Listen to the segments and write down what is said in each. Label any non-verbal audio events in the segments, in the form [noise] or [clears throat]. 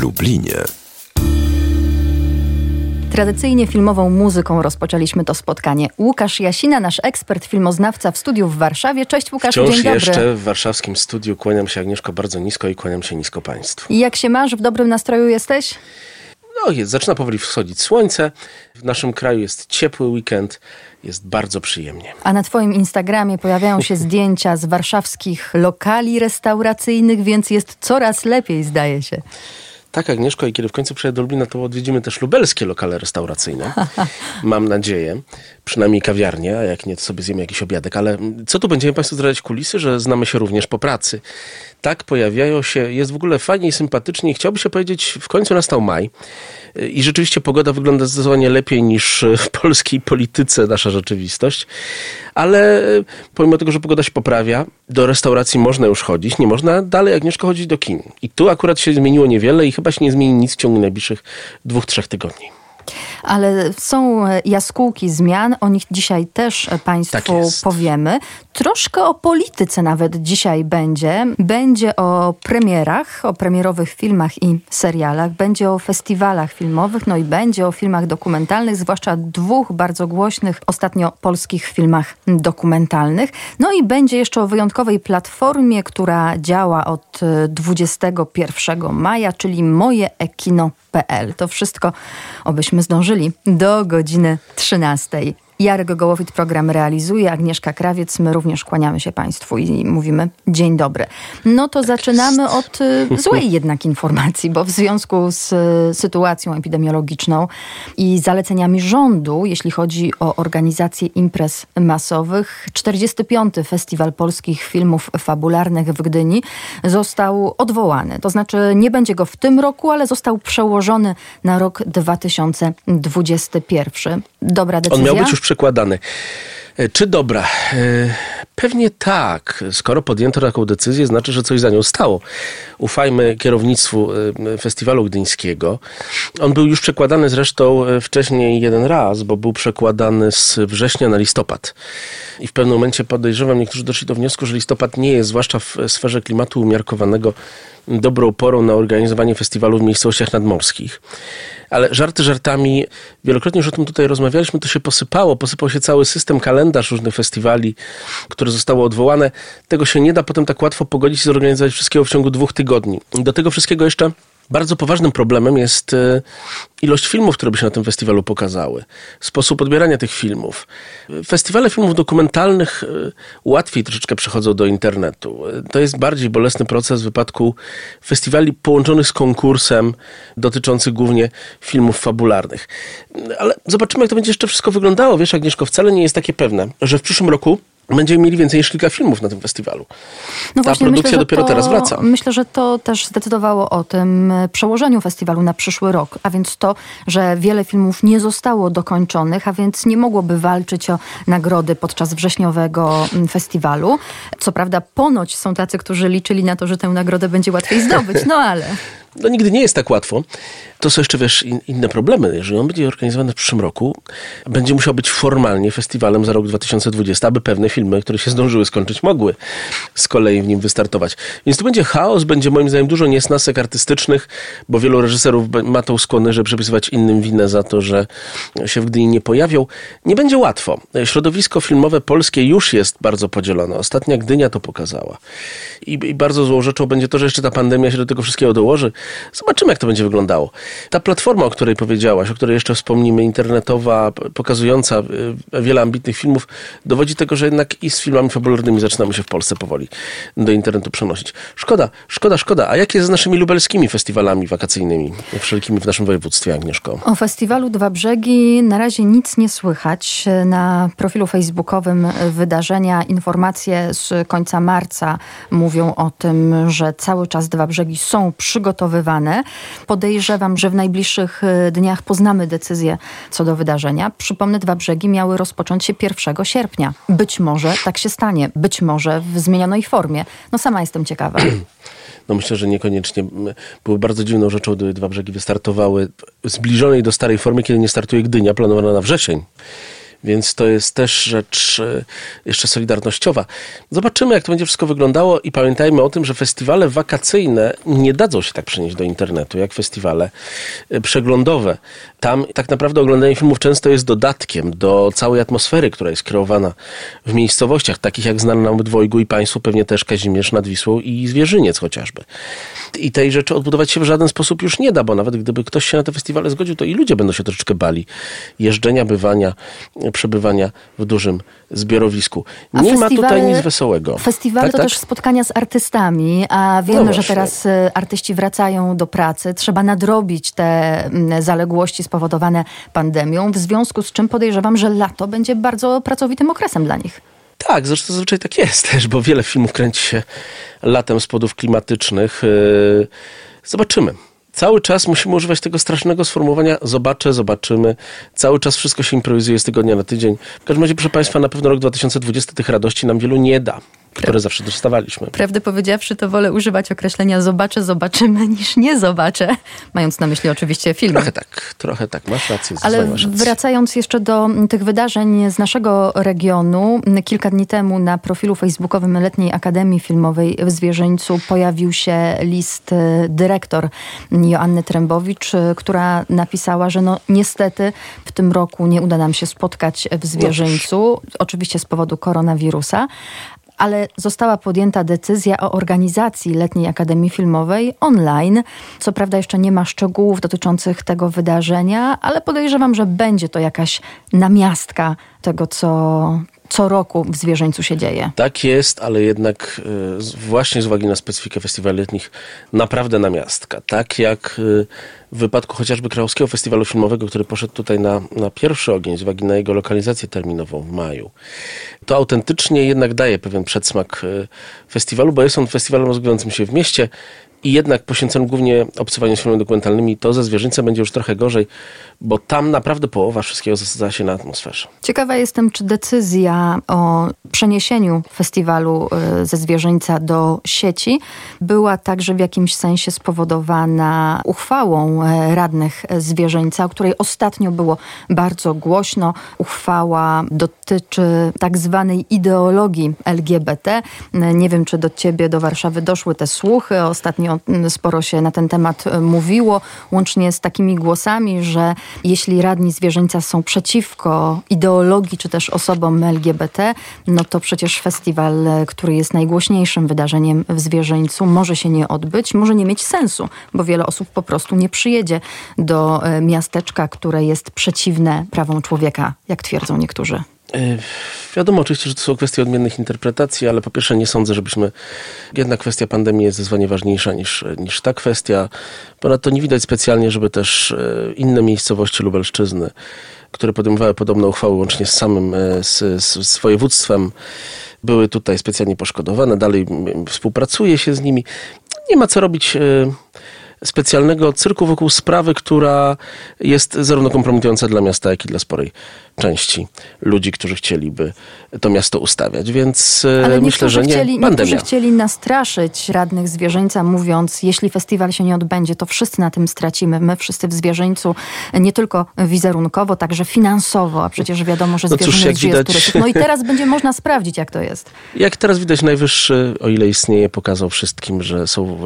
Lublinie. Tradycyjnie filmową muzyką rozpoczęliśmy to spotkanie. Łukasz Jasina, nasz ekspert, filmoznawca w studiu w Warszawie. Cześć Łukaszu, Wciąż dzień dobry. jeszcze w warszawskim studiu kłaniam się Agnieszko bardzo nisko i kłaniam się nisko Państwu. Jak się masz? W dobrym nastroju jesteś? No jest, zaczyna powoli wschodzić słońce. W naszym kraju jest ciepły weekend, jest bardzo przyjemnie. A na twoim Instagramie pojawiają się [laughs] zdjęcia z warszawskich lokali restauracyjnych, więc jest coraz lepiej, zdaje się. Tak, Agnieszko, i kiedy w końcu przyjadę do Lublina, to odwiedzimy też lubelskie lokale restauracyjne. [laughs] Mam nadzieję. Przynajmniej kawiarnię, a jak nie, to sobie zjemy jakiś obiadek. Ale co tu będziemy Państwu zdradzać kulisy, że znamy się również po pracy. Tak, pojawiają się, jest w ogóle fajnie i sympatycznie. Chciałby się powiedzieć, w końcu nastał maj. I rzeczywiście pogoda wygląda zdecydowanie lepiej niż w polskiej polityce nasza rzeczywistość. Ale pomimo tego, że pogoda się poprawia, do restauracji można już chodzić, nie można dalej Agnieszko chodzić do kin. I tu akurat się zmieniło niewiele i chyba się nie zmieni nic w ciągu najbliższych dwóch, trzech tygodni. Ale są jaskółki zmian, o nich dzisiaj też Państwu Tak powiemy. Troszkę o polityce nawet dzisiaj będzie. Będzie o premierach, o premierowych filmach i serialach, będzie o festiwalach filmowych, no i będzie o filmach dokumentalnych, zwłaszcza dwóch bardzo głośnych ostatnio polskich filmach dokumentalnych. No i będzie jeszcze o wyjątkowej platformie, która działa od e, 21 maja, czyli mojeekino.pl. To wszystko, obyśmy zdążyli, do godziny 13. Jarek Gołowit program realizuje, Agnieszka Krawiec, my również kłaniamy się Państwu i mówimy dzień dobry. No to zaczynamy od y, złej jednak informacji, bo w związku z y, sytuacją epidemiologiczną i zaleceniami rządu, jeśli chodzi o organizację imprez masowych, 45. Festiwal Polskich Filmów Fabularnych w Gdyni został odwołany. To znaczy nie będzie go w tym roku, ale został przełożony na rok 2021. Dobra decyzja? On miał być już przekładany. E, Czy dobra? E, Pewnie tak. Skoro podjęto taką decyzję, znaczy, że coś za nią stało. Ufajmy kierownictwu e, festiwalu gdyńskiego. On był już przekładany zresztą wcześniej jeden raz, bo był przekładany z września na listopad. I w pewnym momencie podejrzewam, niektórzy doszli do wniosku, że listopad nie jest, zwłaszcza w sferze klimatu umiarkowanego, dobrą porą na organizowanie festiwalu w miejscowościach nadmorskich. Ale żarty żartami, wielokrotnie już o tym tutaj rozmawialiśmy, to się posypało. Posypał się cały system, kalendarz różnych festiwali, które zostały odwołane. Tego się nie da potem tak łatwo pogodzić i zorganizować wszystkiego w ciągu dwóch tygodni. Do tego wszystkiego jeszcze bardzo poważnym problemem jest e, ilość filmów, które by się na tym festiwalu pokazały. Sposób odbierania tych filmów. Festiwale filmów dokumentalnych e, łatwiej troszeczkę przechodzą do internetu. E, To jest bardziej bolesny proces w wypadku festiwali połączonych z konkursem dotyczących głównie filmów fabularnych. Ale zobaczymy, jak to będzie jeszcze wszystko wyglądało. Wiesz, Agnieszko, wcale nie jest takie pewne, że w przyszłym roku będziemy mieli więcej niż kilka filmów na tym festiwalu. No Ta produkcja myślę, dopiero to, teraz wraca. Myślę, że to też zdecydowało o tym e, przełożeniu festiwalu na przyszły rok, a więc to, że wiele filmów nie zostało dokończonych, a więc nie mogłoby walczyć o nagrody podczas wrześniowego mm, festiwalu. Co prawda ponoć są tacy, którzy liczyli na to, że tę nagrodę będzie łatwiej zdobyć, no ale... [laughs] No nigdy nie jest tak łatwo. To są jeszcze, wiesz, in, inne problemy. Jeżeli on będzie organizowany w przyszłym roku, będzie musiał być formalnie festiwalem za rok 2020, aby pewne filmy, które się zdążyły skończyć, mogły z kolei w nim wystartować. Więc tu będzie chaos, będzie moim zdaniem dużo niesnasek artystycznych, bo wielu reżyserów ma tą skłonność, żeby przypisywać innym winę za to, że się w Gdyni nie pojawią. Nie będzie łatwo. Środowisko filmowe polskie już jest bardzo podzielone. Ostatnia Gdynia to pokazała. I, I bardzo złą rzeczą będzie to, że jeszcze ta pandemia się do tego wszystkiego dołoży. Zobaczymy, jak to będzie wyglądało. Ta platforma, o której powiedziałaś, o której jeszcze wspomnimy, internetowa, pokazująca y, wiele ambitnych filmów, dowodzi tego, że jednak i z filmami fabularnymi zaczynamy się w Polsce powoli do internetu przenosić. Szkoda, szkoda, szkoda. A jak jest z naszymi lubelskimi festiwalami wakacyjnymi, wszelkimi w naszym województwie, Agnieszko? O festiwalu Dwa Brzegi na razie nic nie słychać. Na profilu facebookowym wydarzenia informacje z końca marca mówią o tym, że cały czas Dwa Brzegi są Podejrzewam, że w najbliższych e, dniach poznamy decyzję co do wydarzenia. Przypomnę, Dwa Brzegi miały rozpocząć się 1 sierpnia. Być może tak się stanie, być może w zmienionej formie. No sama jestem ciekawa. [clears throat] No myślę, że niekoniecznie. M, Były bardzo dziwną rzeczą, gdyby dwa brzegi wystartowały w zbliżonej do starej formy, kiedy nie startuje Gdynia, planowana na wrzesień. Więc to jest też rzecz e, jeszcze solidarnościowa. Zobaczymy, jak to będzie wszystko wyglądało i pamiętajmy o tym, że festiwale wakacyjne nie dadzą się tak przenieść do internetu, jak festiwale e, przeglądowe. Tam tak naprawdę oglądanie filmów często jest dodatkiem do całej atmosfery, która jest kreowana w miejscowościach, takich jak znane nam dwojgu i Państwu pewnie też Kazimierz nad Wisłą i Zwierzyniec chociażby. I tej rzeczy odbudować się w żaden sposób już nie da, bo nawet gdyby ktoś się na te festiwale zgodził, to i ludzie będą się troszeczkę bali jeżdżenia, bywania, przebywania w dużym zbiorowisku. Nie ma tutaj nic wesołego. Festiwale tak, to tak? też spotkania z artystami, a wiemy, no że teraz y, artyści wracają do pracy. Trzeba nadrobić te mm, zaległości spowodowane pandemią, w związku z czym podejrzewam, że lato będzie bardzo pracowitym okresem dla nich. Tak, zresztą zazwyczaj tak jest też, bo wiele filmów kręci się latem z powodów klimatycznych. Y, zobaczymy. Cały czas musimy używać tego strasznego sformułowania zobaczę, zobaczymy. Cały czas wszystko się improwizuje z tygodnia na tydzień. W każdym razie, proszę Państwa, na pewno rok 2020 tych radości nam wielu nie da które zawsze dostawaliśmy. Prawdę powiedziawszy, to wolę używać określenia zobaczę, zobaczymy, [laughs] niż nie zobaczę. Mając na myśli oczywiście film. Trochę tak, trochę tak, masz rację. Ale wracając jeszcze do tych wydarzeń z naszego regionu, kilka dni temu na profilu facebookowym Letniej Akademii Filmowej w Zwierzyńcu pojawił się list y, dyrektor Joanny Trębowicz, y, która napisała, że no niestety w tym roku nie uda nam się spotkać w Zwierzyńcu, no. oczywiście z powodu koronawirusa, ale została podjęta decyzja o organizacji Letniej Akademii Filmowej online. Co prawda jeszcze nie ma szczegółów dotyczących tego wydarzenia, ale podejrzewam, że będzie to jakaś namiastka tego, co, co roku w Zwierzęcu się dzieje. Tak jest, ale jednak y, właśnie z uwagi na specyfikę festiwali letnich naprawdę namiastka. Tak jak y, w wypadku chociażby Krajowskiego Festiwalu Filmowego, który poszedł tutaj na, na pierwszy ogień z uwagi na jego lokalizację terminową w maju, to autentycznie jednak daje pewien przedsmak y, festiwalu, bo jest on festiwalem rozgrywającym się w mieście, i jednak poświęconym głównie obcowaniu z filmami dokumentalnymi, to ze Zwierzyńcem będzie już trochę gorzej, bo tam naprawdę połowa wszystkiego zasadza się na atmosferze. Ciekawa jestem, czy decyzja o przeniesieniu festiwalu y, ze Zwierzyńca do sieci była także w jakimś sensie spowodowana uchwałą y, radnych Zwierzyńca, o której ostatnio było bardzo głośno. Uchwała dotyczy tak zwanej ideologii LGBT. Nie wiem, czy do ciebie, do Warszawy doszły te słuchy. Ostatnio Ostatnio sporo się na ten temat e, mówiło, łącznie z takimi głosami, że jeśli radni zwierzęcia są przeciwko ideologii czy też osobom LGBT, no to przecież festiwal, e, który jest najgłośniejszym wydarzeniem w zwierzęcu, może się nie odbyć, może nie mieć sensu, bo wiele osób po prostu nie przyjedzie do e, miasteczka, które jest przeciwne prawom człowieka, jak twierdzą niektórzy. Y, wiadomo oczywiście, że to są kwestie odmiennych interpretacji, ale po pierwsze nie sądzę, żebyśmy... Jednak kwestia pandemii jest zdecydowanie ważniejsza niż, niż ta kwestia. Ponadto nie widać specjalnie, żeby też y, inne miejscowości Lubelszczyzny, które podejmowały podobne uchwały łącznie z samym y, z, z, z województwem, były tutaj specjalnie poszkodowane. Dalej współpracuje się z nimi. Nie ma co robić specjalnego cyrku wokół sprawy, która jest zarówno kompromitująca dla miasta, jak i dla sporej części ludzi, którzy chcieliby to miasto ustawiać. Więc e, Ale myślę, że nie chcieli, Niektórzy chcieli nastraszyć radnych zwierzęca, mówiąc, jeśli festiwal się nie odbędzie, to wszyscy na tym stracimy. My wszyscy w zwierzęcu, nie tylko wizerunkowo, także finansowo, a przecież wiadomo, że no cóż, jak widać... No i teraz będzie można sprawdzić, jak to jest. Jak teraz widać, Najwyższy, o ile istnieje, pokazał wszystkim, że są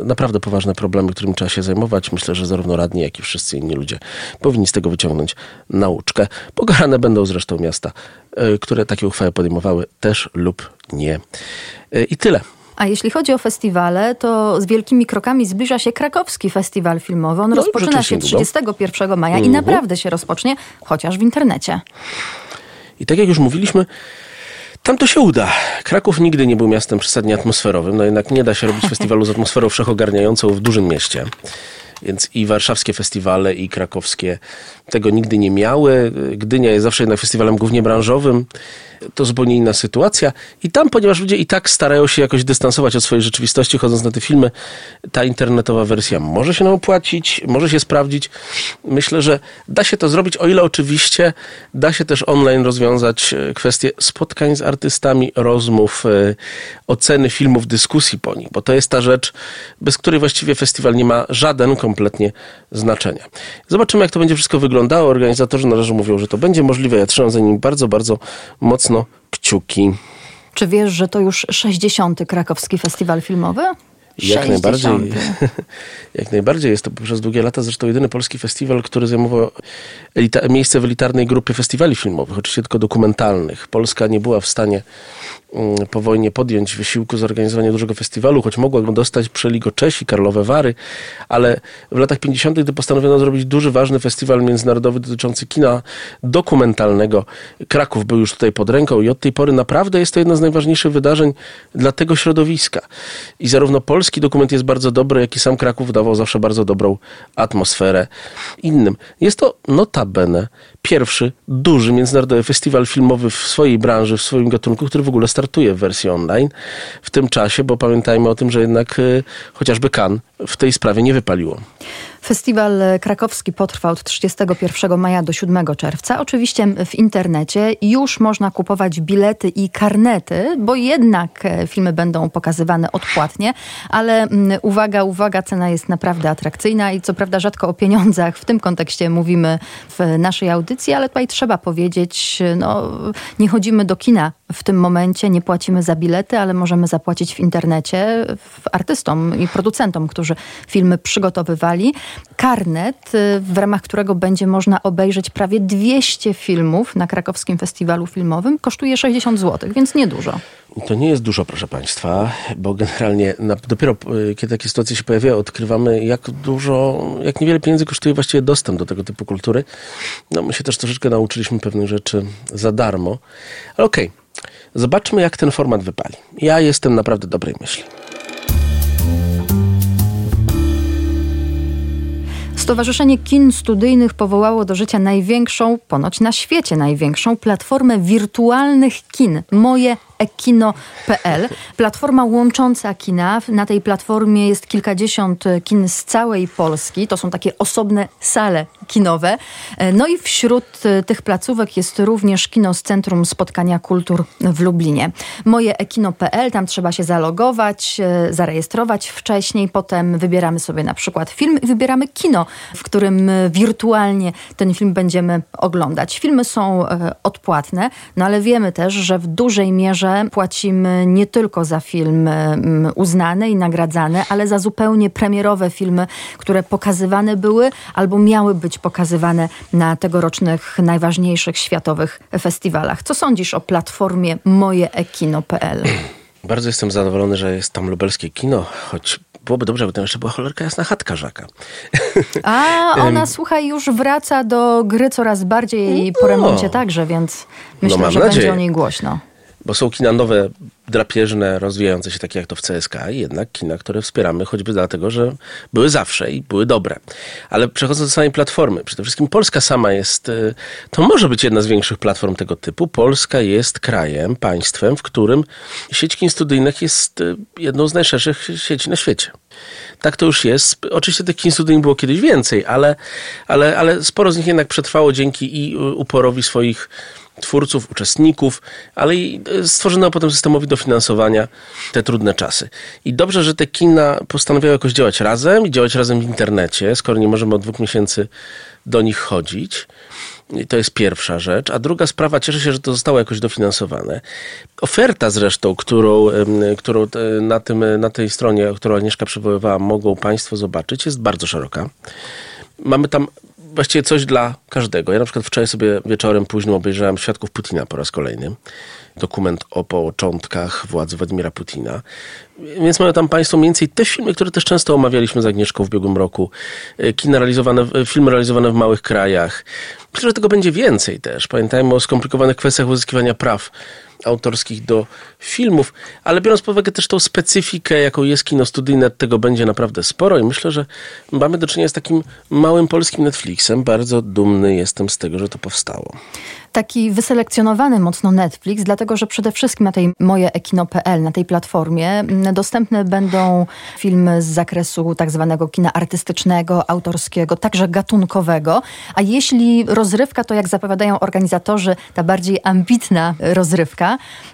e, naprawdę poważne problemy, którymi trzeba się zajmować. Myślę, że zarówno radni, jak i wszyscy inni ludzie powinni z tego wyciągnąć nauczkę. Pogarane będą zresztą miasta, e, które takie uchwały podejmowały też lub nie. E, I tyle. A jeśli chodzi o festiwale, to z wielkimi krokami zbliża się krakowski festiwal filmowy. On no, rozpoczyna się 31 maja i mhm. naprawdę się rozpocznie, chociaż w internecie. I tak jak już mówiliśmy, tam to się uda. Kraków nigdy nie był miastem przesadnie atmosferowym, no jednak nie da się robić [laughs] festiwalu z atmosferą wszechogarniającą w dużym mieście. Więc i warszawskie festiwale, i krakowskie tego nigdy nie miały. Gdynia jest zawsze jednak festiwalem głównie branżowym. To zupełnie inna sytuacja. I tam, ponieważ ludzie i tak starają się jakoś dystansować od swojej rzeczywistości, chodząc na te filmy, ta internetowa wersja może się nam opłacić, może się sprawdzić. Myślę, że da się to zrobić, o ile oczywiście da się też online rozwiązać e, kwestie spotkań z artystami, rozmów, e, oceny filmów, dyskusji po nich, bo to jest ta rzecz, bez której właściwie festiwal nie ma żaden kompletnie znaczenia. Zobaczymy, jak to będzie wszystko wyglądało. Organizatorzy na razie mówią, że to będzie możliwe. Ja trzymam za nim bardzo, bardzo mocno kciuki. Czy wiesz, że to już 60. krakowski festiwal filmowy? Jak najbardziej, [laughs] jak najbardziej jest to przez długie lata zresztą jedyny polski festiwal, który zajmował elita, miejsce w elitarnej grupie festiwali filmowych, oczywiście tylko dokumentalnych. Polska nie była w stanie po wojnie podjąć wysiłku zorganizowania dużego festiwalu, choć mogła dostać przeli go Czesi, Karlowe Wary, ale w latach 50., gdy postanowiono zrobić duży, ważny festiwal międzynarodowy dotyczący kina dokumentalnego, Kraków był już tutaj pod ręką i od tej pory naprawdę jest to jedno z najważniejszych wydarzeń dla tego środowiska. I zarówno polski dokument jest bardzo dobry, jak i sam Kraków dawał zawsze bardzo dobrą atmosferę innym. Jest to notabene pierwszy duży międzynarodowy festiwal filmowy w swojej branży, w swoim gatunku, który w ogóle startuje w wersji online w tym czasie, bo pamiętajmy o tym, że jednak y, chociażby Cannes w tej sprawie nie wypaliło. Festiwal krakowski potrwa od 31 maja do 7 czerwca. Oczywiście w internecie już można kupować bilety i karnety, bo jednak e, filmy będą pokazywane odpłatnie, ale mm, uwaga, uwaga, cena jest naprawdę atrakcyjna i co prawda rzadko o pieniądzach w tym kontekście mówimy w naszej audycji, ale tutaj trzeba powiedzieć, no nie chodzimy do kina w tym momencie, nie płacimy za bilety, ale możemy zapłacić w internecie artystom i producentom, którzy filmy przygotowywali karnet, y, w ramach którego będzie można obejrzeć prawie 200 filmów na krakowskim festiwalu filmowym, kosztuje 60 zł, więc niedużo. To nie jest dużo, proszę Państwa, bo generalnie na, dopiero y, kiedy takie sytuacje się pojawiają, odkrywamy, jak dużo, jak niewiele pieniędzy kosztuje właściwie dostęp do tego typu kultury. No, my się też troszeczkę nauczyliśmy pewnych rzeczy za darmo. Ale okej, okay. Zobaczmy, jak ten format wypali. Ja jestem naprawdę dobrej myśli. Stowarzyszenie Kin Studyjnych powołało do życia największą, ponoć na świecie największą, platformę wirtualnych kin. Moje ekino.pl. Platforma łącząca kina. Na tej platformie jest kilkadziesiąt kin z całej Polski. To są takie osobne sale kinowe. No i wśród tych placówek jest również kino z Centrum Spotkania Kultur w Lublinie. Moje ekino.pl, tam trzeba się zalogować, zarejestrować wcześniej, potem wybieramy sobie na przykład film i wybieramy kino, w którym wirtualnie ten film będziemy oglądać. Filmy są e, odpłatne, no ale wiemy też, że w dużej mierze płacimy nie tylko za filmy mm, uznane i nagradzane, ale za zupełnie premierowe filmy, które pokazywane były albo miały być pokazywane na tegorocznych najważniejszych światowych festiwalach. Co sądzisz o platformie mojeekino.pl? [clears throat] Bardzo jestem zadowolony, że jest tam lubelskie kino, choć byłoby dobrze, by tam jeszcze była cholerka jasna chatka Żaka. A [laughs] ona, słuchaj, już wraca do gry coraz bardziej no. po remoncie także, więc myślę, no, że nadzieję. będzie o niej głośno bo są kina nowe, drapieżne, rozwijające się takie jak to w CSK i jednak kina, które wspieramy choćby dlatego, że były zawsze i były dobre. Ale przechodząc do samej platformy, przede wszystkim Polska sama jest, y, to może być jedna z większych platform tego typu. Polska jest krajem, państwem, w którym sieć kin studyjnych jest y, jedną z najszerszych sieci na świecie. Tak to już jest. Oczywiście tych kin studyjnych było kiedyś więcej, ale, ale, ale sporo z nich jednak przetrwało dzięki i uporowi swoich twórców, uczestników, ale i e, stworzono potem systemowi dofinansowania te trudne czasy. I dobrze, że te kina postanowiły jakoś działać razem i działać razem w internecie, skoro nie możemy od dwóch miesięcy do nich chodzić. I to jest pierwsza rzecz. A druga sprawa, cieszę się, że to zostało jakoś dofinansowane. Oferta zresztą, którą, którą e, na, tym, na tej stronie, którą Agnieszka przywoływała, mogą Państwo zobaczyć, jest bardzo szeroka. Mamy tam właściwie coś dla każdego. Ja na przykład wczoraj sobie wieczorem późno obejrzałem Świadków Putina po raz kolejny. Dokument o początkach władzy Władimira Putina. Więc mamy tam Państwo mniej więcej te filmy, które też często omawialiśmy z Agnieszką w ubiegłym roku. E, kina realizowane, e, filmy realizowane w małych krajach. Myślę, że tego będzie więcej też. Pamiętajmy o skomplikowanych kwestiach uzyskiwania praw autorskich do filmów, ale biorąc pod uwagę też tą specyfikę, jaką jest kino studyjne, tego będzie naprawdę sporo i myślę, że mamy do czynienia z takim małym polskim Netflixem. Bardzo dumny jestem z tego, że to powstało. taki wyselekcjonowany mocno Netflix, dlatego że przede wszystkim na tej mojeekino.pl, na tej platformie dostępne będą filmy z zakresu tak zwanego kina artystycznego, autorskiego, także gatunkowego. A jeśli rozrywka, to jak zapowiadają organizatorzy, ta bardziej ambitna rozrywka.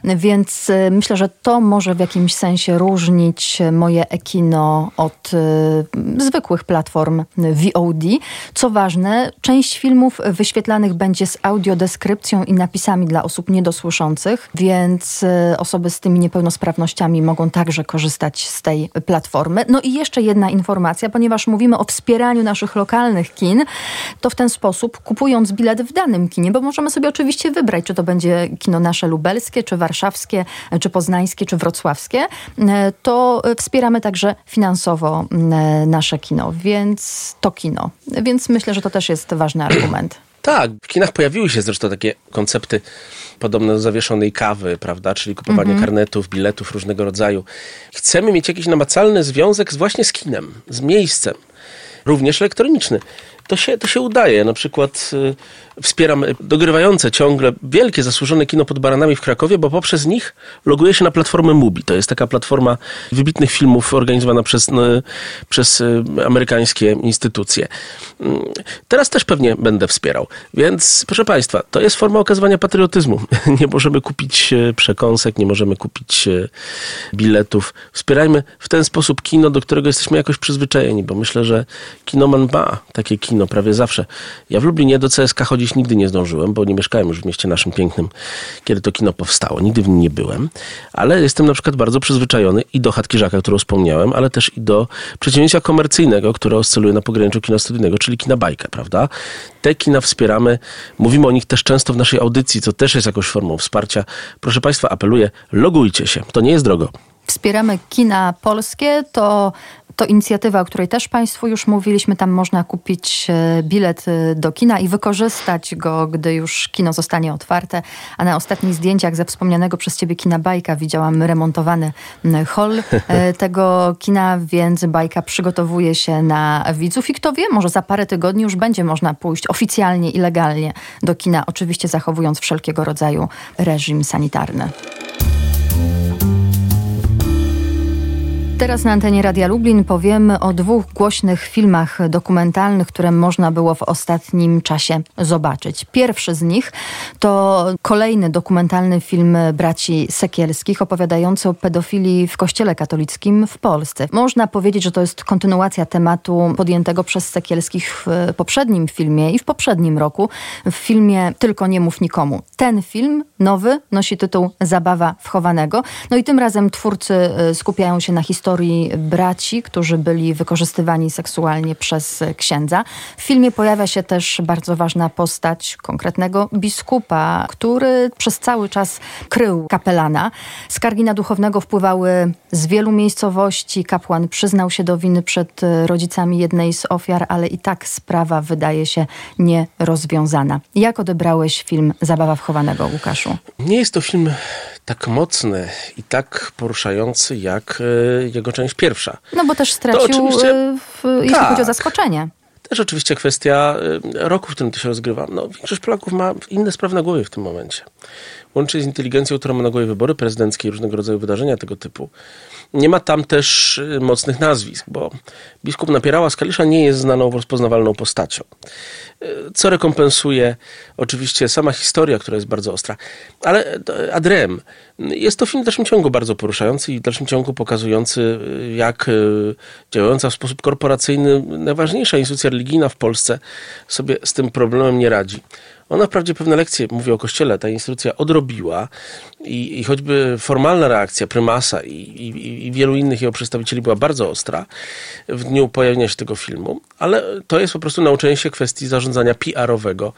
Więc y, myślę, że to może w jakimś sensie różnić moje ekino od y, zwykłych platform VOD. Co ważne, część filmów wyświetlanych będzie z audiodeskrypcją i napisami dla osób niedosłyszących, więc osoby z tymi niepełnosprawnościami mogą także korzystać z tej platformy. No i jeszcze jedna informacja, ponieważ mówimy o wspieraniu naszych lokalnych kin, to w ten sposób kupując bilet w danym kinie, bo możemy sobie oczywiście wybrać, czy to będzie kino nasze lubelskie, czy warszawskie, czy poznańskie, czy wrocławskie, e, to wspieramy także finansowo e, nasze kino, więc to kino. Więc myślę, że to też jest ważny argument. [clears throat] Tak, w kinach pojawiły się zresztą takie koncepty podobne do zawieszonej kawy, prawda, czyli kupowanie mm -hmm. karnetów, biletów różnego rodzaju. Chcemy mieć jakiś namacalny związek z, właśnie z kinem, z miejscem, również elektroniczny. To się, to się udaje. Na przykład y, wspieram dogrywające ciągle wielkie zasłużone kino pod Baranami w Krakowie, bo poprzez nich loguję się na platformę Mubi. To jest taka platforma wybitnych filmów organizowana przez, no, przez y, amerykańskie instytucje. Mm, teraz też pewnie będę wspierał. Więc proszę Państwa, to jest forma okazywania patriotyzmu. [laughs] Nie możemy kupić y, przekąsek, nie możemy kupić biletów. Wspierajmy w ten sposób kino, do którego jesteśmy jakoś przyzwyczajeni, bo myślę, że kinoman ma takie kino prawie zawsze. Ja w Lublinie do CSK chodzi chodzić nigdy nie zdążyłem, bo nie mieszkałem już w mieście naszym pięknym, kiedy to kino powstało. Nigdy w nim nie byłem, ale jestem na przykład bardzo przyzwyczajony i do Chatki Żaka, którą wspomniałem, ale też i do przedsięwzięcia komercyjnego, które oscyluje na pograniczu kina studyjnego, czyli kina bajka, prawda? Te kina wspieramy, mówimy o nich też często w naszej audycji, co też jest jakąś formą wsparcia. Proszę Państwa, apeluję, logujcie się, to nie jest drogo wspieramy kina polskie, to to inicjatywa, o której też Państwu już mówiliśmy. Tam można kupić e, bilet e, do kina i wykorzystać go, gdy już kino zostanie otwarte. A na ostatnich zdjęciach ze wspomnianego przez Ciebie kina Bajka widziałam remontowany hol e, [laughs] tego kina, więc Bajka przygotowuje się na widzów. I kto wie, może za parę tygodni już będzie można pójść oficjalnie i legalnie do kina, oczywiście zachowując wszelkiego rodzaju reżim sanitarny. Teraz na antenie Radia Lublin powiemy o dwóch głośnych filmach dokumentalnych, które można było w ostatnim czasie zobaczyć. Pierwszy z nich to kolejny dokumentalny film braci Sekielskich opowiadający o pedofilii w Kościele katolickim w Polsce. Można powiedzieć, że to jest kontynuacja tematu podjętego przez Sekielskich w poprzednim filmie i w poprzednim roku w filmie Tylko nie mów nikomu. Ten film nowy nosi tytuł Zabawa wchowanego. No i tym razem twórcy y, skupiają się na historii historii braci, którzy byli wykorzystywani seksualnie przez księdza. W filmie pojawia się też bardzo ważna postać konkretnego biskupa, który przez cały czas krył kapelana. Skargi na duchownego wpływały z wielu miejscowości. Kapłan przyznał się do winy przed rodzicami jednej z ofiar, ale i tak sprawa wydaje się nierozwiązana. Jak odebrałeś film Zabawa wchowanego, Łukaszu? Nie jest to film tak mocny i tak poruszający jak e, jego część pierwsza. No bo też stracił, e, w, jeśli tak. chodzi o zaskoczenie. Też oczywiście kwestia e, roku, w którym to się rozgrywa. No, większość Polaków ma inne sprawy na głowie w tym momencie. Łącznie z inteligencją, którą ma na głowie wybory prezydenckie i różnego rodzaju wydarzenia tego typu. Nie ma tam też mocnych nazwisk, bo biskup Napierała z Kalisza nie jest znaną, rozpoznawalną postacią co rekompensuje oczywiście sama historia, która jest bardzo ostra. Ale Adrem jest to film w dalszym ciągu bardzo poruszający i w dalszym ciągu pokazujący, jak działająca w sposób korporacyjny najważniejsza instytucja religijna w Polsce sobie z tym problemem nie radzi. Ona wprawdzie pewne lekcje, mówię o Kościele, ta instytucja odrobiła i, i choćby formalna reakcja prymasa i, i, i, wielu innych jego przedstawicieli była bardzo ostra w dniu pojawienia się tego filmu, ale to jest po prostu nauczenie się kwestii zarządzania PR-owego,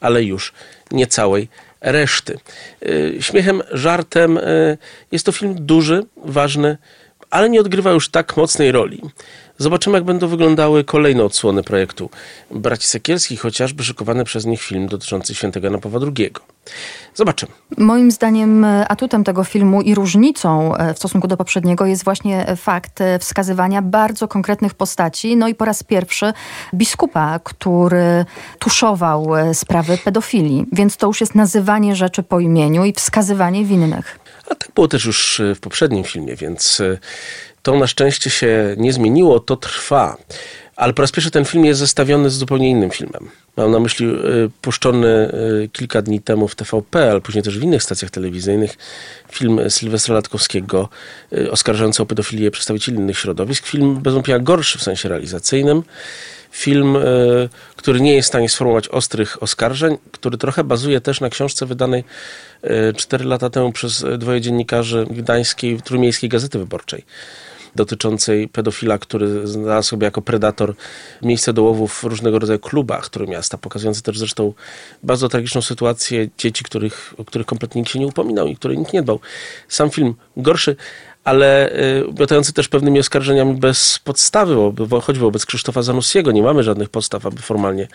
ale już nie całej reszty. Y, śmiechem, żartem, y, jest to film duży, ważny, ale nie odgrywa już tak mocnej roli. Zobaczymy, jak będą wyglądały kolejne odsłony projektu Braci Sekielskich, chociażby szykowany przez nich film dotyczący świętego Jana Pawła II. Zobaczymy. Moim zdaniem atutem tego filmu i różnicą e, w stosunku do poprzedniego jest właśnie fakt e, wskazywania bardzo konkretnych postaci. No i po raz pierwszy biskupa, który tuszował e, sprawy pedofilii. Więc to już jest nazywanie rzeczy po imieniu i wskazywanie winnych. A tak było też już w poprzednim filmie, więc to na szczęście się nie zmieniło, to trwa. Ale po raz pierwszy ten film jest zestawiony z zupełnie innym filmem. Mam na myśli y, puszczony y, kilka dni temu w TVP, ale później też w innych stacjach telewizyjnych film Sylwestra Latkowskiego y, oskarżający o pedofilię przedstawicieli innych środowisk. Film bez wątpienia gorszy w sensie realizacyjnym. Film, który nie jest w stanie sformułować ostrych oskarżeń, który trochę bazuje też na książce wydanej cztery lata temu przez dwoje dziennikarzy Gdańskiej Trójmiejskiej Gazety Wyborczej dotyczącej pedofila, który znalazł sobie jako predator miejsce do łowów w różnego rodzaju klubach, które miasta, pokazujący też zresztą bardzo tragiczną sytuację dzieci, których, o których kompletnie nikt się nie upominał i których nikt nie dbał. Sam film gorszy, ale miotający y, też pewnymi oskarżeniami bez podstawy, bo choćby wobec Krzysztofa Zanussiego nie mamy żadnych podstaw, aby formalnie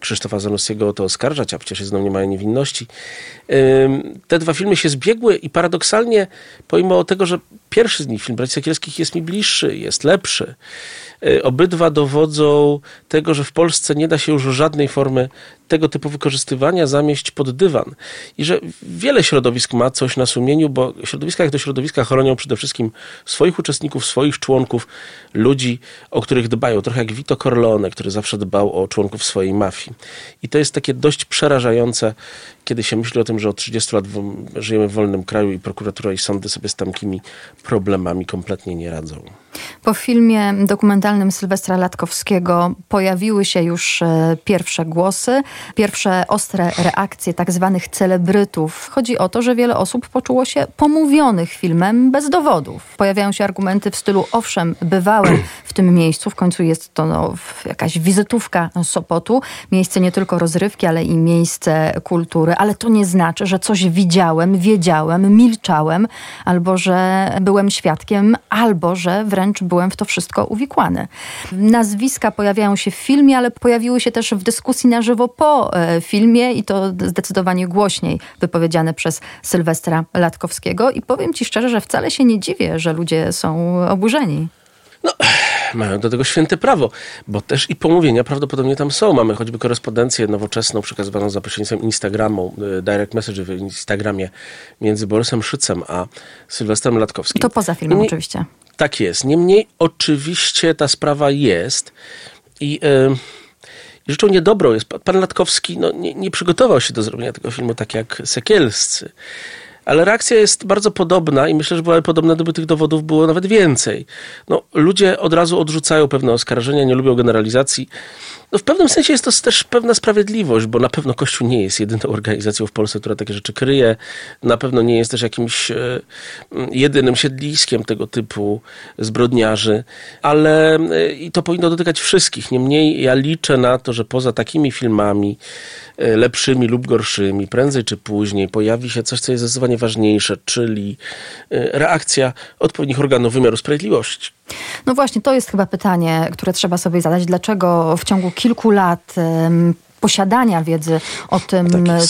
Krzysztofa Zanussiego o to oskarżać, a przecież jest nie mają niewinności. Te dwa filmy się zbiegły i paradoksalnie, pomimo tego, że pierwszy z nich, film Braci Sekielskich, jest mi bliższy, jest lepszy, y, obydwa dowodzą tego, że w Polsce nie da się już żadnej formy tego typu wykorzystywania zamieść pod dywan. I że wiele środowisk ma coś na sumieniu, bo środowiska jak to środowiska chronią przede wszystkim swoich uczestników, swoich członków, ludzi, o których dbają. Trochę jak Vito Corleone, który zawsze dbał o członków swojej mafii. I to jest takie dość przerażające, kiedy się myśli o tym, że od 30 lat żyjemy w wolnym kraju i prokuratura i sądy sobie z tamkimi problemami kompletnie nie radzą. Po filmie dokumentalnym Sylwestra Latkowskiego pojawiły się już e, pierwsze głosy, pierwsze ostre reakcje tak zwanych celebrytów. Chodzi o to, że wiele osób poczuło się pomówionych filmem bez dowodów. Pojawiają się argumenty w stylu owszem, bywałem [clears throat] w tym miejscu, w końcu jest to no, jakaś wizytówka Sopotu, miejsce nie tylko rozrywki, ale i miejsce kultury, ale to nie znaczy, że coś widziałem, wiedziałem, milczałem, albo że byłem świadkiem, albo że wręcz byłem w to wszystko uwikłany. Nazwiska pojawiają się w filmie, ale pojawiły się też w dyskusji na żywo po e, filmie i to zdecydowanie głośniej wypowiedziane przez Sylwestra Latkowskiego. I powiem ci szczerze, że wcale się nie dziwię, że ludzie są oburzeni. No, mają do tego święte prawo, bo też i pomówienia prawdopodobnie tam są. Mamy choćby korespondencję nowoczesną przekazywaną za pośrednictwem Instagramu, e, direct message w Instagramie między Borysem Szycem a Sylwestrem Latkowskim. To poza filmem oczywiście. Tak jest. Niemniej oczywiście ta sprawa jest i... Yy, rzeczą niedobrą jest, pan Latkowski no, nie, nie, przygotował się do zrobienia tego filmu tak jak Sekielscy. Ale reakcja jest bardzo podobna i myślę, że była podobna, gdyby tych dowodów było nawet więcej. No, ludzie od razu odrzucają pewne oskarżenia, nie lubią generalizacji. No, w pewnym sensie jest to też pewna sprawiedliwość, bo na pewno Kościół nie jest jedyną organizacją w Polsce, która takie rzeczy kryje. Na pewno nie jest też jakimś e, jedynym siedliskiem tego typu zbrodniarzy, ale e, i to powinno dotykać wszystkich. Niemniej ja liczę na to, że poza takimi filmami, lepszymi lub gorszymi, prędzej czy później pojawi się coś, co jest zdecydowanie ważniejsze, czyli reakcja odpowiednich organów wymiaru sprawiedliwości. No właśnie, to jest chyba pytanie, które trzeba sobie zadać. Dlaczego w ciągu kilku lat posiadania wiedzy o tym, tak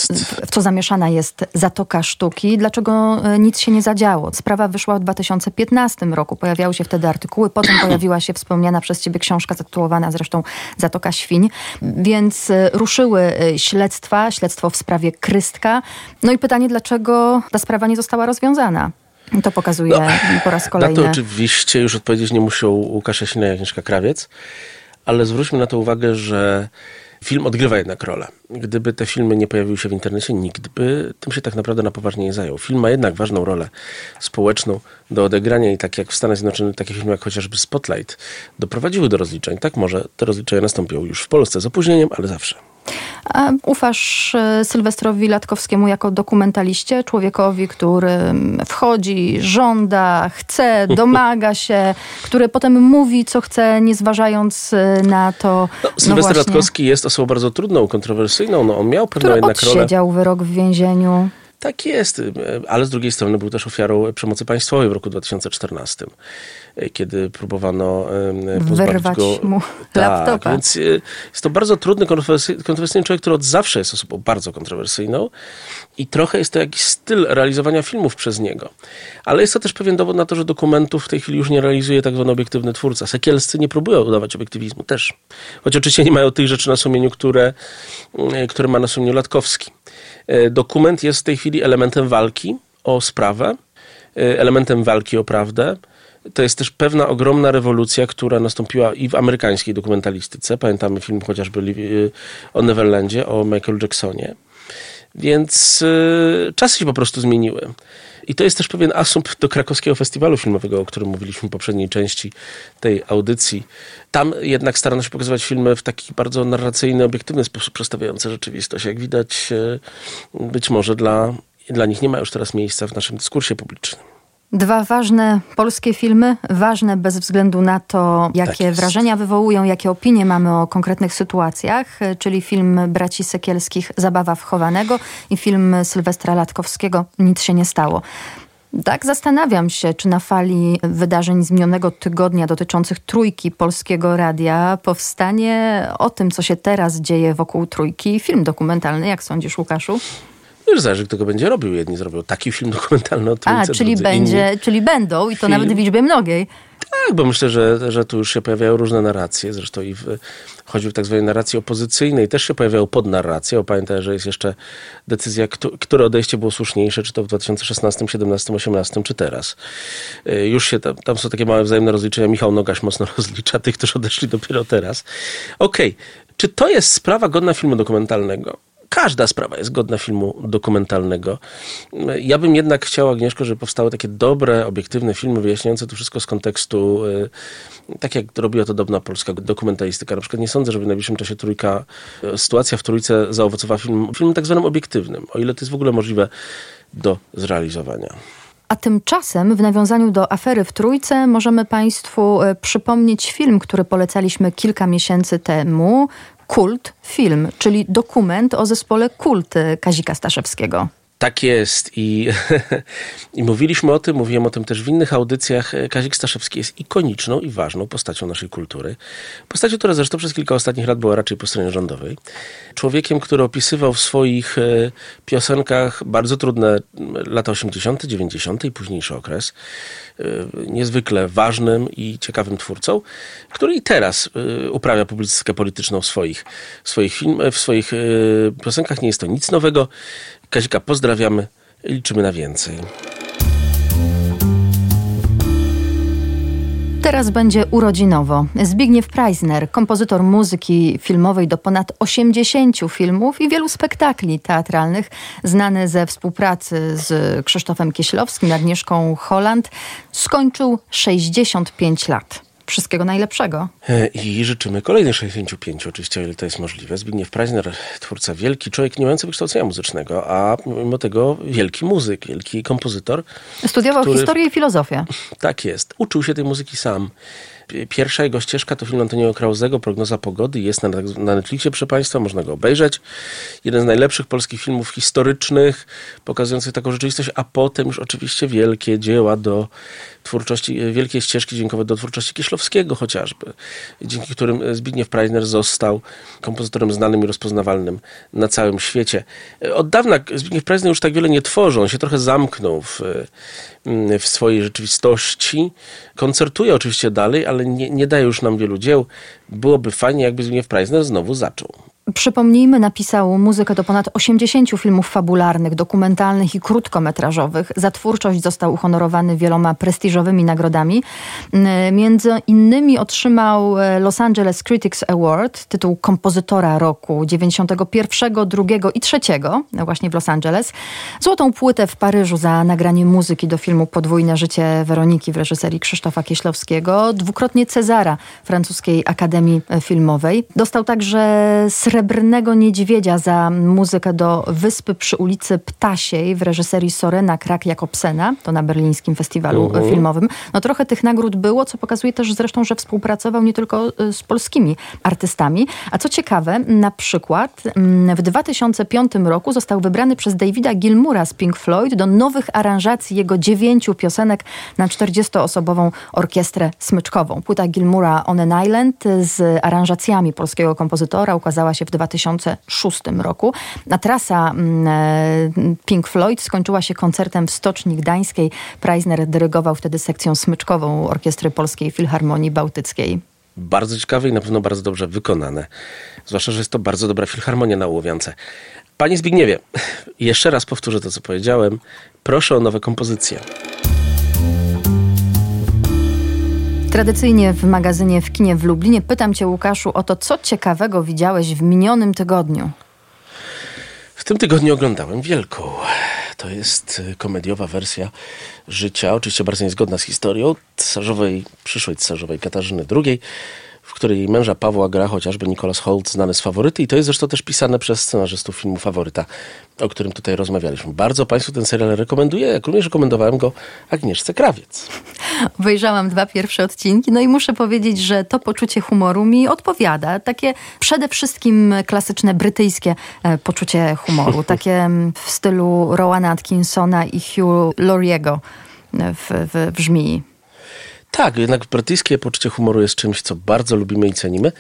w co zamieszana jest Zatoka Sztuki. Dlaczego e, nic się nie zadziało? Sprawa wyszła w 2015 roku. Pojawiały się wtedy artykuły, potem [clears throat] pojawiła się wspomniana przez ciebie książka zatytułowana zresztą Zatoka Świń. Więc e, ruszyły e, śledztwa, śledztwo w sprawie Krystka. No i pytanie, dlaczego ta sprawa nie została rozwiązana? To pokazuje no, po raz kolejny. Na to oczywiście już odpowiedzieć nie muszą Łukasz Jasina i Agnieszka Krawiec, ale zwróćmy na to uwagę, że film odgrywa jednak rolę. Gdyby te filmy nie pojawiły się w internecie, nikt by tym się tak naprawdę na poważnie nie zajął. Film ma jednak ważną rolę społeczną do odegrania i tak jak w Stanach Zjednoczonych takie filmy jak chociażby Spotlight doprowadziły do rozliczeń, tak może te rozliczenia nastąpią już w Polsce z opóźnieniem, ale zawsze. A ufasz e, Sylwestrowi Latkowskiemu jako dokumentaliście, człowiekowi, który wchodzi, żąda, chce, [laughs] domaga się, który potem mówi, co chce, nie zważając e, na to. No, no Sylwester no Latkowski jest osobą bardzo trudną, kontrowersyjną. No, on miał pewną jednak rolę. siedział wyrok w więzieniu. Tak jest, ale z drugiej strony był też ofiarą przemocy państwowej w roku 2014, kiedy próbowano wyrwać go... mu tak, laptopa. Więc e, jest to bardzo trudny, kontrowersyjny człowiek, który od zawsze jest osobą bardzo kontrowersyjną i trochę jest to jakiś styl realizowania filmów przez niego. Ale jest to też pewien dowód na to, że dokumentów w tej chwili już nie realizuje tak zwany obiektywny twórca. Sekielscy nie próbują udawać obiektywizmu też. Choć oczywiście nie mają tych rzeczy na sumieniu, które, e, które ma na sumieniu Latkowski. E, dokument jest w tej chwili elementem walki o sprawę, e, elementem walki o prawdę. To jest też pewna ogromna rewolucja, która nastąpiła i w amerykańskiej dokumentalistyce. Pamiętamy film chociażby o Neverlandzie, o Michael Jacksonie. Więc czasy się po prostu zmieniły. I to jest też pewien asumpt do krakowskiego festiwalu filmowego, o którym mówiliśmy w poprzedniej części tej audycji. Tam jednak starano się pokazywać filmy w taki bardzo narracyjny, obiektywny sposób przedstawiające rzeczywistość. Jak widać, e, być może dla, dla nich nie ma już teraz miejsca w naszym dyskursie publicznym. Dwa ważne polskie filmy, ważne bez względu na to, jakie tak wrażenia wywołują, jakie opinie mamy o konkretnych sytuacjach, czyli film braci Sekielskich Zabawa wchowanego i film Sylwestra Latkowskiego Nic się nie stało. Tak, zastanawiam się, czy na fali wydarzeń z minionego tygodnia dotyczących trójki polskiego radia powstanie o tym, co się teraz dzieje wokół trójki, film dokumentalny. Jak sądzisz, Łukaszu? Już zależy, kto go będzie robił. Jedni zrobią taki film dokumentalny o trójce, A, czyli, będzie, czyli będą i to film. nawet w liczbie mnogiej. Tak, bo myślę, że, że tu już się pojawiają różne narracje. Zresztą i w, choćby w tak zwanej narracji opozycyjnej też się pojawiają podnarracje. O, pamiętaj, że jest jeszcze decyzja, które odejście było słuszniejsze, czy to w 2016, 17, 18, czy teraz. Y, już się tam, tam są takie małe wzajemne rozliczenia. Michał Nogaś mocno [laughs] rozlicza tych, którzy odeszli dopiero teraz. Okej, okay. czy to jest sprawa godna filmu dokumentalnego? Każda sprawa jest godna filmu dokumentalnego. Ja bym jednak chciał, Agnieszko, żeby powstały takie dobre, obiektywne filmy wyjaśniające to wszystko z kontekstu, y, tak jak robiła to dobra polska dokumentalistyka. Na przykład nie sądzę, żeby w najbliższym czasie trójka, y, sytuacja w trójce zaowocowała film, filmem tak zwanym obiektywnym, o ile to jest w ogóle możliwe do zrealizowania. A tymczasem w nawiązaniu do afery w Trójce możemy Państwu y, przypomnieć film, który polecaliśmy kilka miesięcy temu, Kult Film, czyli dokument o zespole Kult Kazika Staszewskiego. Tak jest I, [laughs] i mówiliśmy o tym, mówiłem o tym też w innych audycjach. Kazik Staszewski jest ikoniczną i ważną postacią naszej kultury. Postacią, która zresztą przez kilka ostatnich lat była raczej po stronie rządowej. Człowiekiem, który opisywał w swoich e, piosenkach bardzo trudne lata 80., 90. i późniejszy okres. E, niezwykle ważnym i ciekawym twórcą, który i teraz e, uprawia publicystykę polityczną w swoich, w swoich, film, w swoich piosenkach. Nie jest to nic nowego. Kazika pozdrawiamy liczymy na więcej. Teraz będzie urodzinowo. Zbigniew Preisner, kompozytor muzyki filmowej do ponad 80 filmów i wielu spektakli teatralnych, znany ze współpracy z Krzysztofem Kieślowskim, Agnieszką Holland, skończył 65 lat. Wszystkiego najlepszego. E, I życzymy kolejnych 65, oczywiście, o ile to jest możliwe. Zbigniew Preisner, twórca wielki, człowiek nie mający wykształcenia muzycznego, a mimo tego wielki muzyk, wielki kompozytor. Studiował który... historię i filozofię. [laughs] Tak jest. Uczył się tej muzyki sam. Pierwsza jego ścieżka to film Antoniego Krauzego, Prognoza Pogody. Jest na, na Netflixie, proszę Państwa, można go obejrzeć. Jeden z najlepszych polskich filmów historycznych, pokazujących taką rzeczywistość, a potem już oczywiście wielkie dzieła do twórczości, e, wielkie ścieżki dźwiękowe do twórczości Kieślowskiego chociażby, dzięki którym Zbigniew Preisner został kompozytorem znanym i rozpoznawalnym na całym świecie. E, od dawna Zbigniew Preisner już tak wiele nie tworzy, on się trochę zamknął w, mm, w swojej rzeczywistości. Koncertuje oczywiście dalej, ale nie, nie daje już nam wielu dzieł. Byłoby fajnie, jakby Zbigniew Preisner znowu zaczął. Przypomnijmy, napisał muzykę do ponad 80 filmów fabularnych, dokumentalnych i krótkometrażowych. Za twórczość został uhonorowany wieloma prestiżowymi nagrodami. Między innymi otrzymał e, Los Angeles Critics Award, tytuł kompozytora roku 91, 2 i 3, właśnie w Los Angeles. Złotą płytę w Paryżu za nagranie muzyki do filmu Podwójne życie Weroniki w reżyserii Krzysztofa Kieślowskiego. Dwukrotnie Cezara francuskiej Akademii Filmowej. Dostał także srebrny Srebrnego Niedźwiedzia za muzykę do Wyspy przy ulicy Ptasiej w reżyserii Sorena Krak-Jakobsena, to na berlińskim festiwalu uh mhm. -huh. filmowym. No trochę tych nagród było, co pokazuje też zresztą, że współpracował nie tylko y, z polskimi artystami. A co ciekawe, na przykład mm, w 2005 roku został wybrany przez Davida Gilmura z Pink Floyd do nowych aranżacji jego dziewięciu piosenek na 40-osobową orkiestrę smyczkową. Płyta Gilmura On an Island z aranżacjami polskiego kompozytora ukazała się w 2006 roku. A trasa mm, e, Pink Floyd skończyła się koncertem w Stoczni Gdańskiej. Preisner dyrygował wtedy sekcją smyczkową Orkiestry Polskiej Filharmonii Bałtyckiej bardzo ciekawe i na pewno bardzo dobrze wykonane. Zwłaszcza, że jest to bardzo dobra filharmonia na Łowiance. Panie Zbigniewie, [laughs] jeszcze raz powtórzę to, co powiedziałem. Proszę o nowe kompozycje. Tradycyjnie w magazynie w kinie w Lublinie pytam Cię, Łukaszu, o to, co ciekawego widziałeś w minionym tygodniu. W tym tygodniu oglądałem Wielką. To jest y, komediowa wersja życia, oczywiście bardzo niezgodna z historią cesarzowej, przyszłej cesarzowej Katarzyny II w której jej męża Pawła gra chociażby Nicholas Holt, znany z Faworyty i to jest zresztą też pisane przez scenarzystów filmu Faworyta, o którym tutaj rozmawialiśmy. Bardzo Państwu ten serial rekomenduję, jak również rekomendowałem go Agnieszce Krawiec. Obejrzałam dwa pierwsze odcinki, no i muszę powiedzieć, że to poczucie humoru mi odpowiada. Takie przede wszystkim klasyczne brytyjskie e, poczucie humoru, [laughs] takie mm, w stylu Rowana Atkinsona i Hugh Lauriego w, w, w Żmii. Tak, jednak brytyjskie poczucie humoru jest czymś, co bardzo lubimy i cenimy,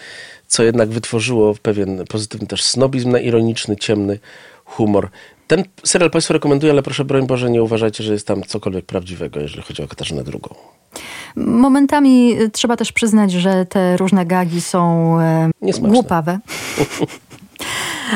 co jednak wytworzyło pewien pozytywny też snobizm na ironiczny, ciemny humor. Ten serial Państwu rekomenduję, ale proszę broń Boże nie uważajcie, że jest tam cokolwiek prawdziwego, jeżeli chodzi o Katarzynę II. Momentami trzeba też przyznać, że te różne gagi są e, głupawe. [laughs]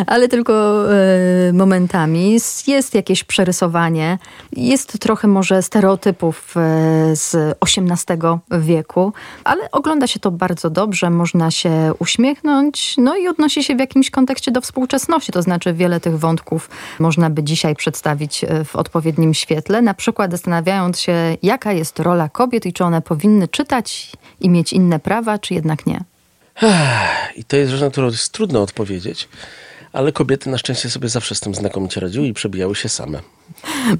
ale tylko e, momentami. Jest jakieś przerysowanie, jest trochę może stereotypów e, z XVIII wieku, ale ogląda się to bardzo dobrze, można się uśmiechnąć, no i odnosi się w jakimś kontekście do współczesności, to znaczy wiele tych wątków można by dzisiaj przedstawić e, w odpowiednim świetle, na przykład zastanawiając się, jaka jest rola kobiet i czy one powinny czytać i mieć inne prawa, czy jednak nie. I to jest rzecz, na którą jest trudno odpowiedzieć ale kobiety na szczęście sobie zawsze z tym znakomicie radziły i przebijały się same.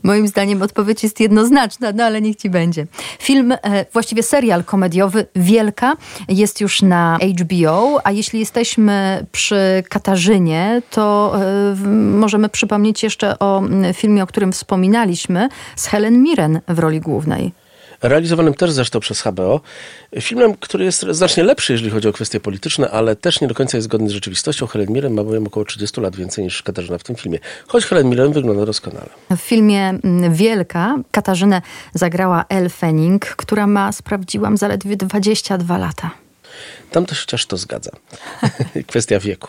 Moim zdaniem odpowiedź jest jednoznaczna, no ale niech ci będzie. Film, e, właściwie serial komediowy Wielka jest już na HBO, a jeśli jesteśmy przy Katarzynie, to e, możemy przypomnieć jeszcze o filmie, o którym wspominaliśmy, z Helen Mirren w roli głównej realizowanym też zresztą przez HBO. Filmem, który jest znacznie lepszy, jeżeli chodzi o kwestie polityczne, ale też nie do końca jest zgodny z rzeczywistością. Helen Mirren ma bowiem około 30 lat więcej niż Katarzyna w tym filmie. Choć Helen Mirren wygląda doskonale. W filmie mm, Wielka Katarzynę zagrała Elle Fanning, która ma, sprawdziłam, zaledwie 22 lata. Tam to się chociaż to zgadza. [laughs] Kwestia wieku.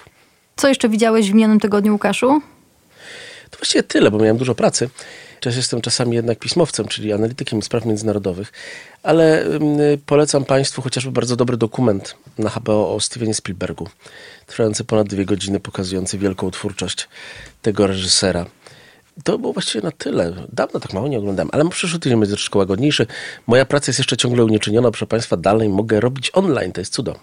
Co jeszcze widziałeś w minionym tygodniu, Łukaszu? To właściwie tyle, bo miałem dużo pracy. Też jestem czasami jednak pismowcem, czyli analitykiem spraw międzynarodowych, ale polecam Państwu chociażby bardzo dobry dokument na HBO o Stevenie Spielbergu, trwający ponad dwie godziny, pokazujący wielką twórczość tego reżysera. To było właściwie na tyle. Dawno tak mało nie oglądałem, ale przyszły tydzień będzie troszkę łagodniejszy. Moja praca jest jeszcze ciągle unieczynniona, proszę Państwa, dalej mogę robić online, to jest cudo.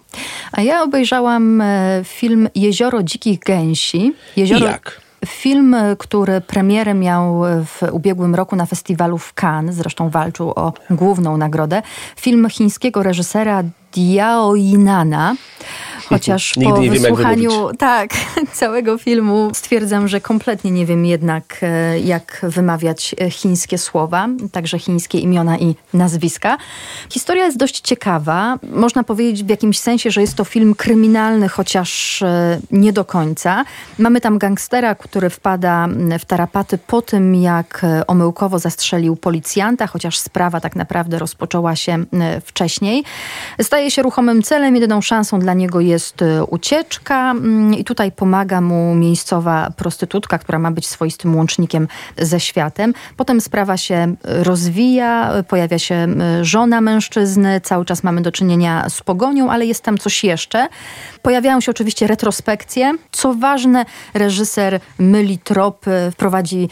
A ja obejrzałam e, film Jezioro Dzikich Gęsi. Jezioro... Jak? Film, który premierę miał w ubiegłym roku na festiwalu w Cannes, zresztą walczył o główną nagrodę. Film chińskiego reżysera Diao Yinana. Chociaż [laughs] po wysłuchaniu tak, [laughs] całego filmu stwierdzam, że kompletnie nie wiem jednak, e, jak wymawiać e, chińskie słowa, także chińskie imiona i nazwiska. Historia jest dość ciekawa. Można powiedzieć w jakimś sensie, że jest to film kryminalny, chociaż e, nie do końca. Mamy tam gangstera, który wpada w tarapaty po tym, jak omyłkowo zastrzelił policjanta, chociaż sprawa tak naprawdę rozpoczęła się wcześniej. Staje się ruchomym celem, jedyną szansą dla niego jest jest y, ucieczka mm, i tutaj pomaga mu miejscowa prostytutka, która ma być swoistym łącznikiem ze światem. Potem sprawa się rozwija, pojawia się żona mężczyzny, cały czas mamy do czynienia z pogonią, ale jest tam coś jeszcze. Pojawiają się oczywiście retrospekcje. Co ważne, reżyser myli tropy, wprowadzi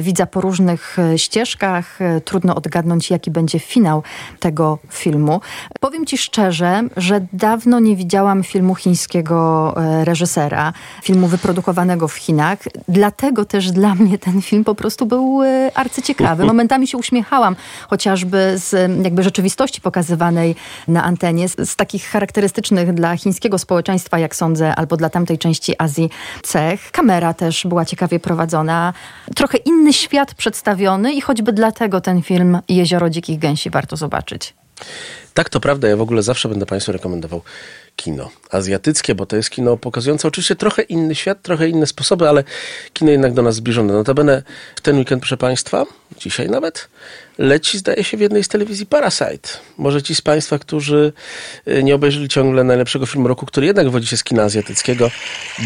widza po różnych ścieżkach. Trudno odgadnąć, jaki będzie finał tego filmu. Powiem ci szczerze, że dawno nie widziałam filmu filmu chińskiego e, reżysera, filmu wyprodukowanego w Chinach. Dlatego też dla mnie ten film po prostu był e, arcyciekawy. Momentami się uśmiechałam, chociażby z jakby rzeczywistości pokazywanej na antenie, z, z takich charakterystycznych dla chińskiego społeczeństwa, jak sądzę, albo dla tamtej części Azji cech. Kamera też była ciekawie prowadzona. Trochę inny świat przedstawiony i choćby dlatego ten film Jezioro Dzikich Gęsi warto zobaczyć. Tak, to prawda. Ja w ogóle zawsze będę Państwu rekomendował kino azjatyckie, bo to jest kino pokazujące oczywiście trochę inny świat, trochę inne sposoby, ale kino jednak do nas zbliżone. Notabene w ten weekend, proszę Państwa, dzisiaj nawet, leci, zdaje się, w jednej z telewizji Parasite. Może ci z Państwa, którzy y, nie obejrzeli ciągle najlepszego filmu roku, który jednak wodzi się z kina azjatyckiego,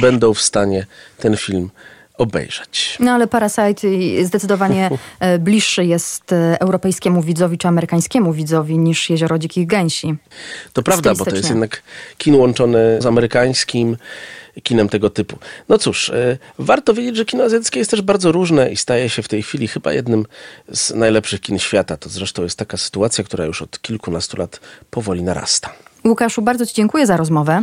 będą w stanie ten film obejrzeć. No ale Parasite zdecydowanie [laughs] e, bliższy jest e, europejskiemu widzowi czy amerykańskiemu widzowi niż Jezioro Dzikich Gęsi. To prawda, bo to jest jednak kino łączone z amerykańskim kinem tego typu. No cóż, e, warto wiedzieć, że kino azjatyckie jest też bardzo różne i staje się w tej chwili chyba jednym z najlepszych kin świata. To zresztą jest taka sytuacja, która już od kilkunastu lat powoli narasta. Łukaszu, bardzo Ci dziękuję za rozmowę.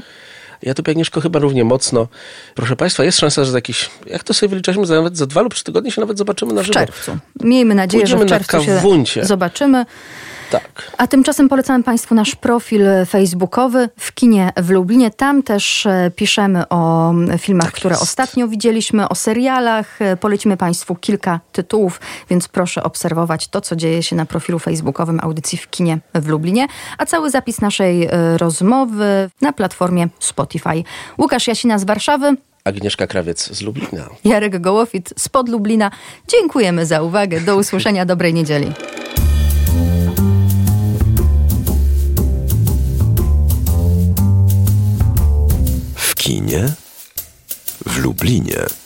Ja tu, Agnieszko, chyba równie mocno. Proszę Państwa, jest szansa, że za jakieś, jak to sobie wyliczaliśmy, za nawet za dwa lub trzy tygodnie się nawet zobaczymy na żywo. W czerwcu. Miejmy nadzieję, Pójdziemy że w czerwcu się zobaczymy. Tak. A tymczasem polecamy Państwu nasz profil facebookowy w kinie w Lublinie. Tam też e, piszemy o filmach, tak które ostatnio widzieliśmy, o serialach. E, polecimy Państwu kilka tytułów, więc proszę obserwować to, co dzieje się na profilu facebookowym audycji w kinie w Lublinie. A cały zapis naszej e, rozmowy na platformie Spotify. Łukasz Jasina z Warszawy. Agnieszka Krawiec z Lublina. Jarek Gołofit spod Lublina. Dziękujemy za uwagę. Do usłyszenia. Dobrej niedzieli. Kinie w Lublinie.